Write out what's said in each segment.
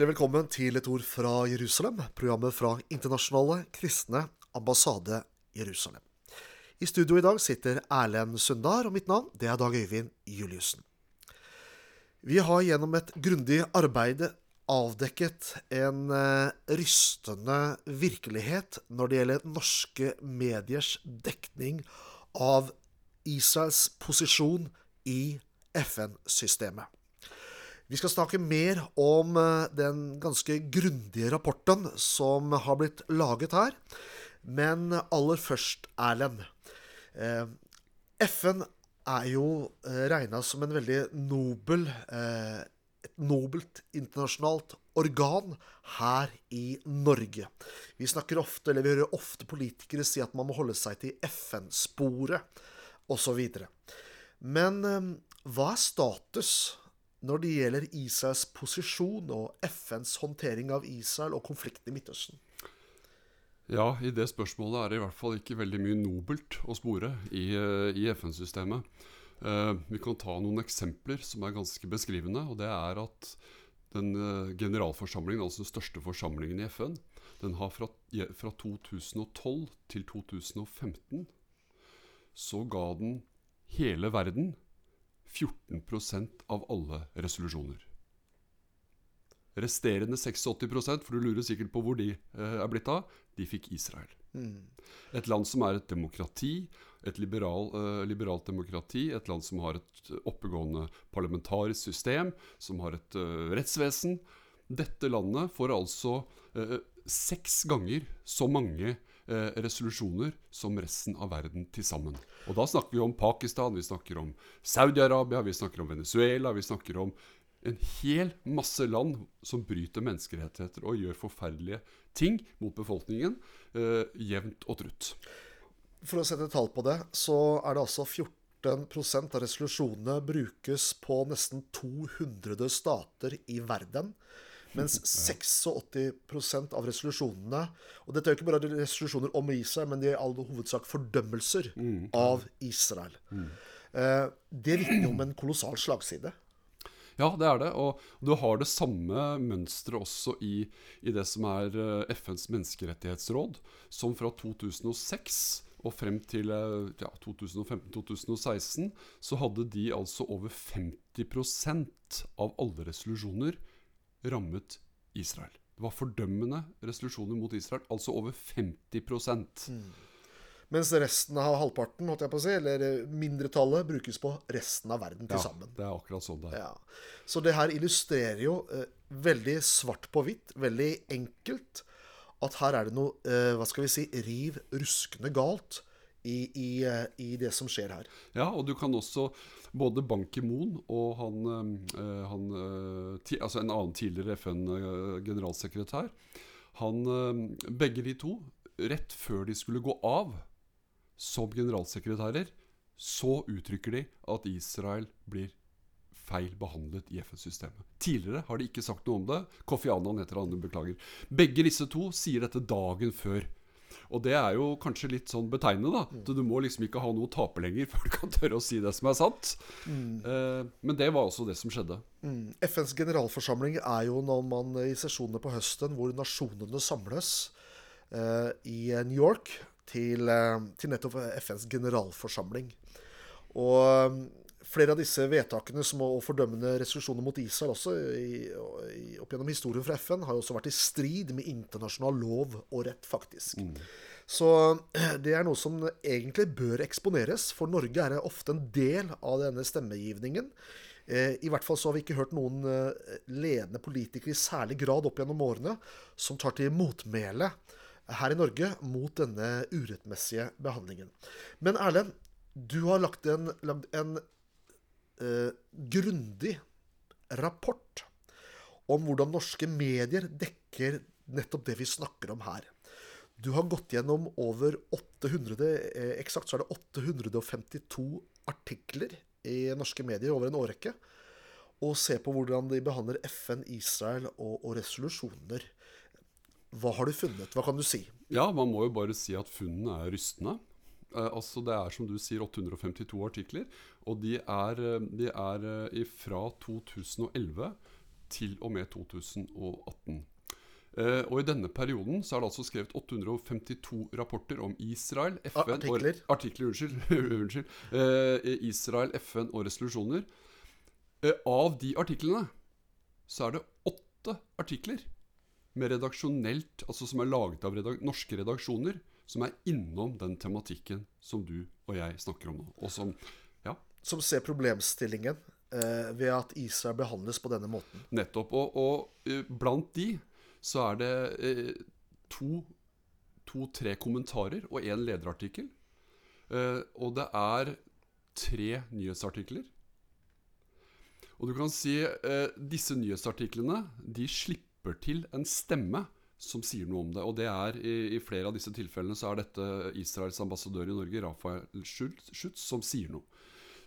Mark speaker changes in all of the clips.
Speaker 1: Hjertelig velkommen til et ord fra Jerusalem, programmet fra Internasjonale kristne ambassade Jerusalem. I studio i dag sitter Erlend Sundar, og mitt navn det er Dag Øyvind Juliussen. Vi har gjennom et grundig arbeid avdekket en eh, rystende virkelighet når det gjelder norske mediers dekning av Israels posisjon i FN-systemet. Vi skal snakke mer om eh, den ganske grundige rapporten som har blitt laget her. Men aller først, Erlend. Eh, FN er jo eh, regna som en veldig nobel et nobelt internasjonalt organ her i Norge. Vi snakker ofte, eller vi hører ofte politikere si at man må holde seg til FN-sporet osv. Men hva er status når det gjelder Israels posisjon og FNs håndtering av Israel og konflikten i Midtøsten?
Speaker 2: Ja, i det spørsmålet er det i hvert fall ikke veldig mye nobelt å spore i, eh, i FN-systemet. Uh, vi kan ta noen eksempler som er ganske beskrivende. og det er at den uh, Generalforsamlingen, altså den største forsamlingen i FN, den har fra, fra 2012 til 2015 så ga den hele verden 14% av alle resolusjoner. Resterende 86% for du lurer sikkert på hvor de eh, er blitt av, de fikk Israel. Mm. Et land som er et demokrati, et liberal, eh, liberalt demokrati, et land som har et oppegående parlamentarisk system, som har et eh, rettsvesen. Dette landet får altså eh, seks ganger så mange resolusjoner som resten av verden til sammen. Og da snakker vi om Pakistan, vi snakker om Saudi-Arabia, vi snakker om Venezuela, vi snakker om en hel masse land som bryter menneskerettigheter og gjør forferdelige ting mot befolkningen eh, jevnt og trutt.
Speaker 1: For å sette tall på det, så er det altså 14% av resolusjonene brukes på nesten 200 stater i verden. Mens 86% av resolusjonene Og dette er jo ikke bare resolusjoner om Israel, men de er i all hovedsak fordømmelser mm. av Israel. Mm. Uh, det vitner om en kolossal slagside.
Speaker 2: Ja, det er det. Og du har det samme mønsteret også i, i, det som er eh, FNs menneskerettighetsråd, som fra 2006 og frem til eh, ja, 2015-2016 så hadde de altså over 50% av alle resolusjoner rammet Israel. Det var fordømmende resolusjoner mot Israel, altså over 50 mm.
Speaker 1: Mens resten av halvparten, holdt jeg på å si, eller mindretallet, brukes på resten av verden til ja.
Speaker 2: Det er akkurat sånn det er.
Speaker 1: Ja. Så det her illustrerer jo eh, veldig svart på hvitt, veldig enkelt, at her er det noe, eh, hva skal vi si, riv ruskende galt. I, i, eh, i, det som skjer her.
Speaker 2: Ja, og du kan også Både Ban Ki-moon og han, øh, han øh, ti, altså en annen tidligere FN-generalsekretær han, Begge de to, rett før de skulle gå av som generalsekretærer, så uttrykker de at Israel blir feil behandlet i FN-systemet. Tidligere har de ikke sagt noe om det. Kofi Annan heter han, beklager. Begge disse to sier dette dagen før. Og det er jo kanskje litt sånn betegnende, da. Mm. Du må liksom ikke ha noe å tape lenger før du kan tørre å si det som er sant. Mm. Eh, men det var også det som skjedde.
Speaker 1: Mm. FNs generalforsamling er jo når man i sesjonene på høsten hvor nasjonene samles eh, i New York til, eh, til nettopp FNs generalforsamling. Og flere av disse vedtakene som og fordømmende resolusjoner mot Israel også i, i, opp gjennom historien fra FN har jo også vært i strid med internasjonal lov og rett, faktisk. Mm. Så det er noe som egentlig bør eksponeres, for Norge er ofte en del av denne stemmegivningen. Eh, I hvert fall så har vi ikke hørt noen eh, ledende politikere i særlig grad opp gjennom årene som tar til motmæle her i Norge mot denne urettmessige behandlingen. Men Erlend, du har lagt en, lagd en eh, grundig rapport om hvordan norske medier dekker nettopp det vi snakker om her. Du har gått gjennom over 800 eh, Eksakt så er det 852 artikler i norske medier over en årrekke. Og ser på hvordan de behandler FN, Israel og, og resolusjoner. Hva har du funnet? Hva kan du si?
Speaker 2: Ja, Man må jo bare si at funnene er rystende. Eh, altså Det er som du sier 852 artikler. Og de er, eh, de er eh, fra 2011 til og med 2018. Uh, og I denne perioden så er det altså skrevet 852 rapporter om Israel, FN
Speaker 3: artikler.
Speaker 2: og Artikler, unnskyld. unnskyld uh, Israel, FN og resolusjoner. Uh, av de artiklene så er det åtte artikler med redaksjonelt, altså som er laget av redak norske redaksjoner, som er innom den tematikken som du og jeg snakker om nå. Og som, ja,
Speaker 3: Som ser problemstillingen eh, ved at Israel behandles på denne måten.
Speaker 2: nettopp. Og, og eh, blant de så er det eh, to to-tre kommentarer og én lederartikkel. Eh, og det er tre nyhetsartikler. Og du kan si eh, disse nyhetsartiklene de slipper til en stemme som sier noe om det. Og det er i, i flere av disse tilfellene så er dette Israels ambassadør i Norge, Rafael Schutz, som sier noe.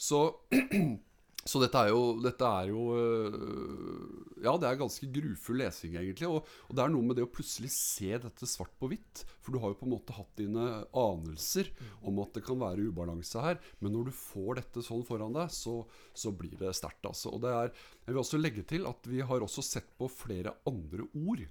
Speaker 2: Så, så dette er jo, dette er jo øh, Ja, det er ganske grufull lesing, egentlig. Og, og det er noe med det å plutselig se dette svart på hvitt. For du har jo på en måte hatt dine anelser om at det kan være ubalanse her. Men når du får dette sånn foran deg, så, så blir det sterkt. Altså. Og det er, jeg vil også legge til at vi har også sett på flere andre ord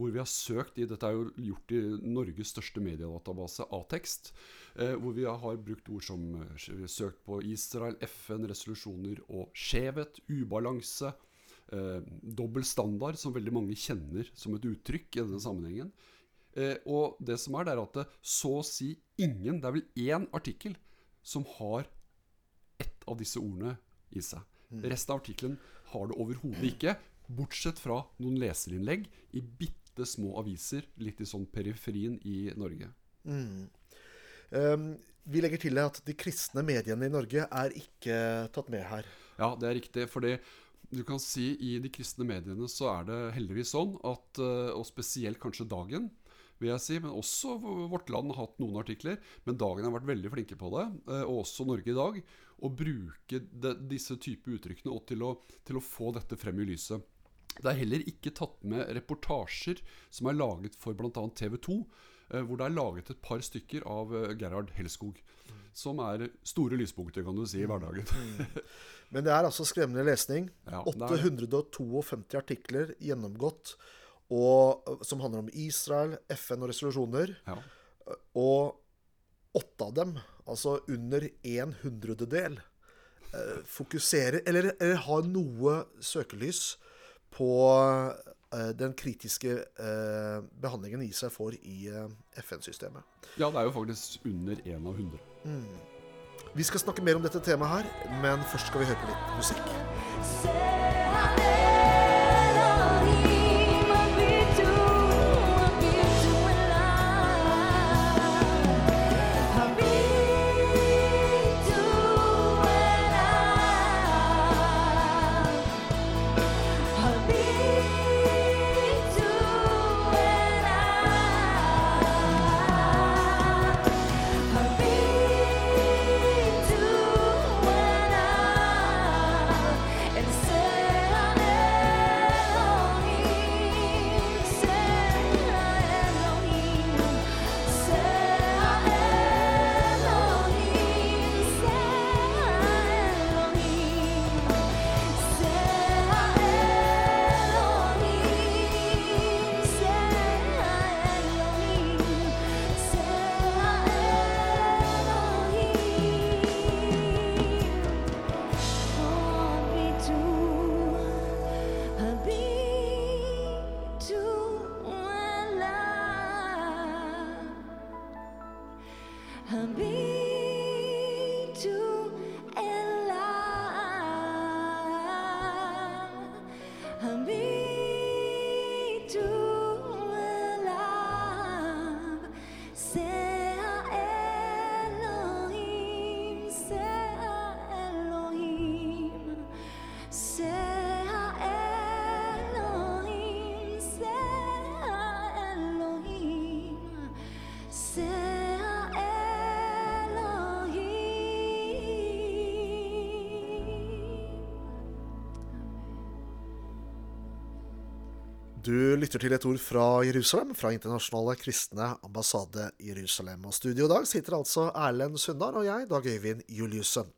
Speaker 2: hvor vi har søkt i Dette er jo gjort i Norges største mediedatabase, A-tekst. Eh, hvor vi har brukt ord som eh, søkt på Israel, FN, resolusjoner og skjevhet, ubalanse. Eh, dobbel standard, som veldig mange kjenner som et uttrykk i denne sammenhengen. Eh, og det som er, det er at det så å si ingen Det er vel én artikkel som har ett av disse ordene i seg. Resten av artikkelen har det overhodet ikke. Bortsett fra noen leserinnlegg i bitte små aviser litt i sånn periferien i Norge.
Speaker 3: Um, vi legger til at de kristne mediene i Norge er ikke tatt med her.
Speaker 2: Ja, det er riktig. fordi du kan si i de kristne mediene så er det heldigvis sånn at, eh, og spesielt kanskje Dagen, vil jeg si, men også Vårt Land har hatt noen artikler, men Dagen har vært veldig flinke på det, eh, og også Norge i dag, å bruke de, disse type uttrykkene og til å, til å få dette frem i lyset. Det er heller ikke tatt med reportasjer som er laget for bl.a. TV 2, eh, hvor det er laget et par stykker av eh, Gerhard Helskog. Som er store lyspunkter, kan du si, i hverdagen.
Speaker 3: Men det er altså skremmende lesning.
Speaker 2: Ja, det er det.
Speaker 3: 852 artikler gjennomgått og, som handler om Israel, FN og resolusjoner.
Speaker 2: Ja.
Speaker 3: Og åtte av dem, altså under en hundrededel, eh, fokuserer eller, eller har noe søkelys på eh, den kritiske eh, behandlingen Israel får i eh, FN-systemet.
Speaker 2: ja, det er jo faktisk under én av hundre.
Speaker 3: Vi skal snakke mer om dette temaet her, men først skal vi høre på litt musikk. Du lytter til et ord fra Jerusalem, fra Internasjonale kristne ambassade Jerusalem. Og studio i dag sitter altså Erlend Sundar og jeg, Dag Øyvind Juliussen.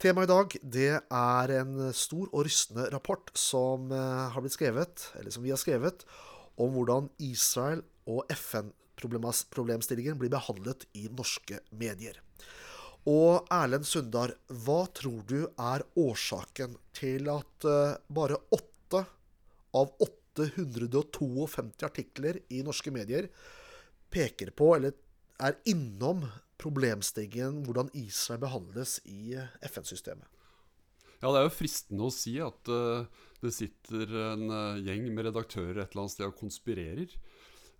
Speaker 1: Temaet i dag det er en stor og rystende rapport som eh, har blitt skrevet, eller som vi har skrevet, om hvordan Israel og FN-problemstillingen blir behandlet i norske medier. Og Erlend Sundar, hva tror du er årsaken til at eh, bare åtte av 852 artikler i norske medier peker på, eller er innom problemstillingen hvordan Israel behandles i FN-systemet?
Speaker 2: Ja, det er jo fristende å si at uh, det sitter en uh, gjeng med redaktører et eller annet sted og konspirerer.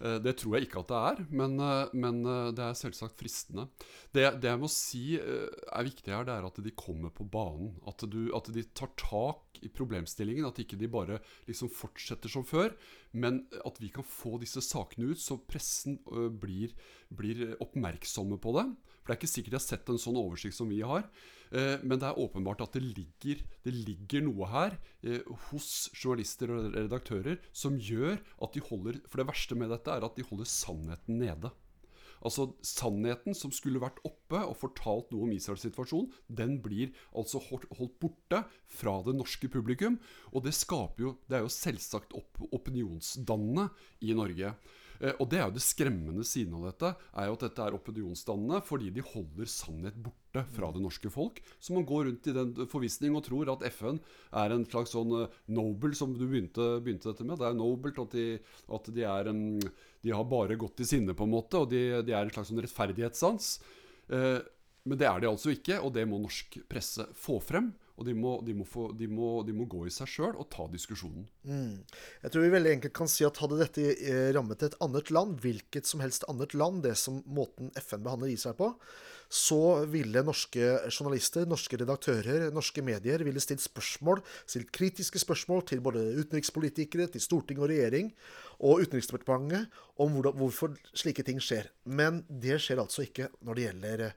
Speaker 2: Eh, det tror jeg ikke at det er, men, eh, men eh, det er selvsagt fristende. Det, det jeg må si er viktig her, det er at de kommer på banen. At, du, at de tar tak i problemstillingen. At ikke de bare liksom fortsetter som før. Men at vi kan få disse sakene ut, så pressen blir, blir oppmerksomme på det. For det er ikke sikkert de har sett en sånn oversikt som vi har. Eh, Men det er åpenbart at det ligger, det ligger noe her eh, hos journalister og redaktører som gjør at de holder For det verste med dette er at de holder sannheten nede. Altså Sannheten som skulle vært oppe og fortalt noe om Israels situasjon, den blir altså holdt borte fra det norske publikum. Og det skaper jo Det er jo selvsagt opp, opinionsdannende i Norge. Eh, Og det er jo det skremmende siden av dette, er jo at dette er opinionsdannende fordi de holder sannhet borte fra det norske folk. Så man går rundt i den forvissning og tror at FN er en slags sånn eh, Nobel, som du begynte, begynte dette med. Det er nobelt at de, at de er en De har bare gått i sinne, på en måte, og de, de er en slags sånn rettferdighetssans. Eh, men det er de altså ikke, og det må norsk presse få frem. Og de må, de må, få, de må, de må gå i seg sjøl og ta diskusjonen.
Speaker 1: Jeg tror vi veldig enkelt kan si at hadde dette eh, rammet et annet land, hvilket som helst annet land, det som måten FN behandler Israel på, så ville norske journalister, norske redaktører, norske medier ville stilt spørsmål, stilt kritiske spørsmål til både utenrikspolitikere, til storting og regjering og Utenriksdepartementet om hvorfor slike ting skjer. Men det skjer altså ikke når det gjelder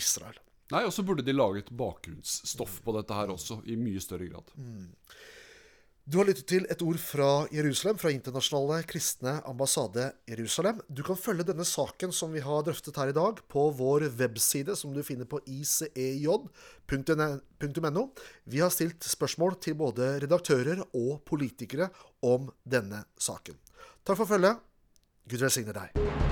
Speaker 1: Israel.
Speaker 2: Nei, Og så burde de laget bakgrunnsstoff på dette her også, i mye større grad.
Speaker 1: Du har lyttet til et ord fra Jerusalem, fra Internasjonale kristne ambassade Jerusalem. Du kan følge denne saken som vi har drøftet her i dag, på vår webside, som du finner på icej.no. Vi har stilt spørsmål til både redaktører og politikere om denne saken. Takk for følget. Gud velsigne deg.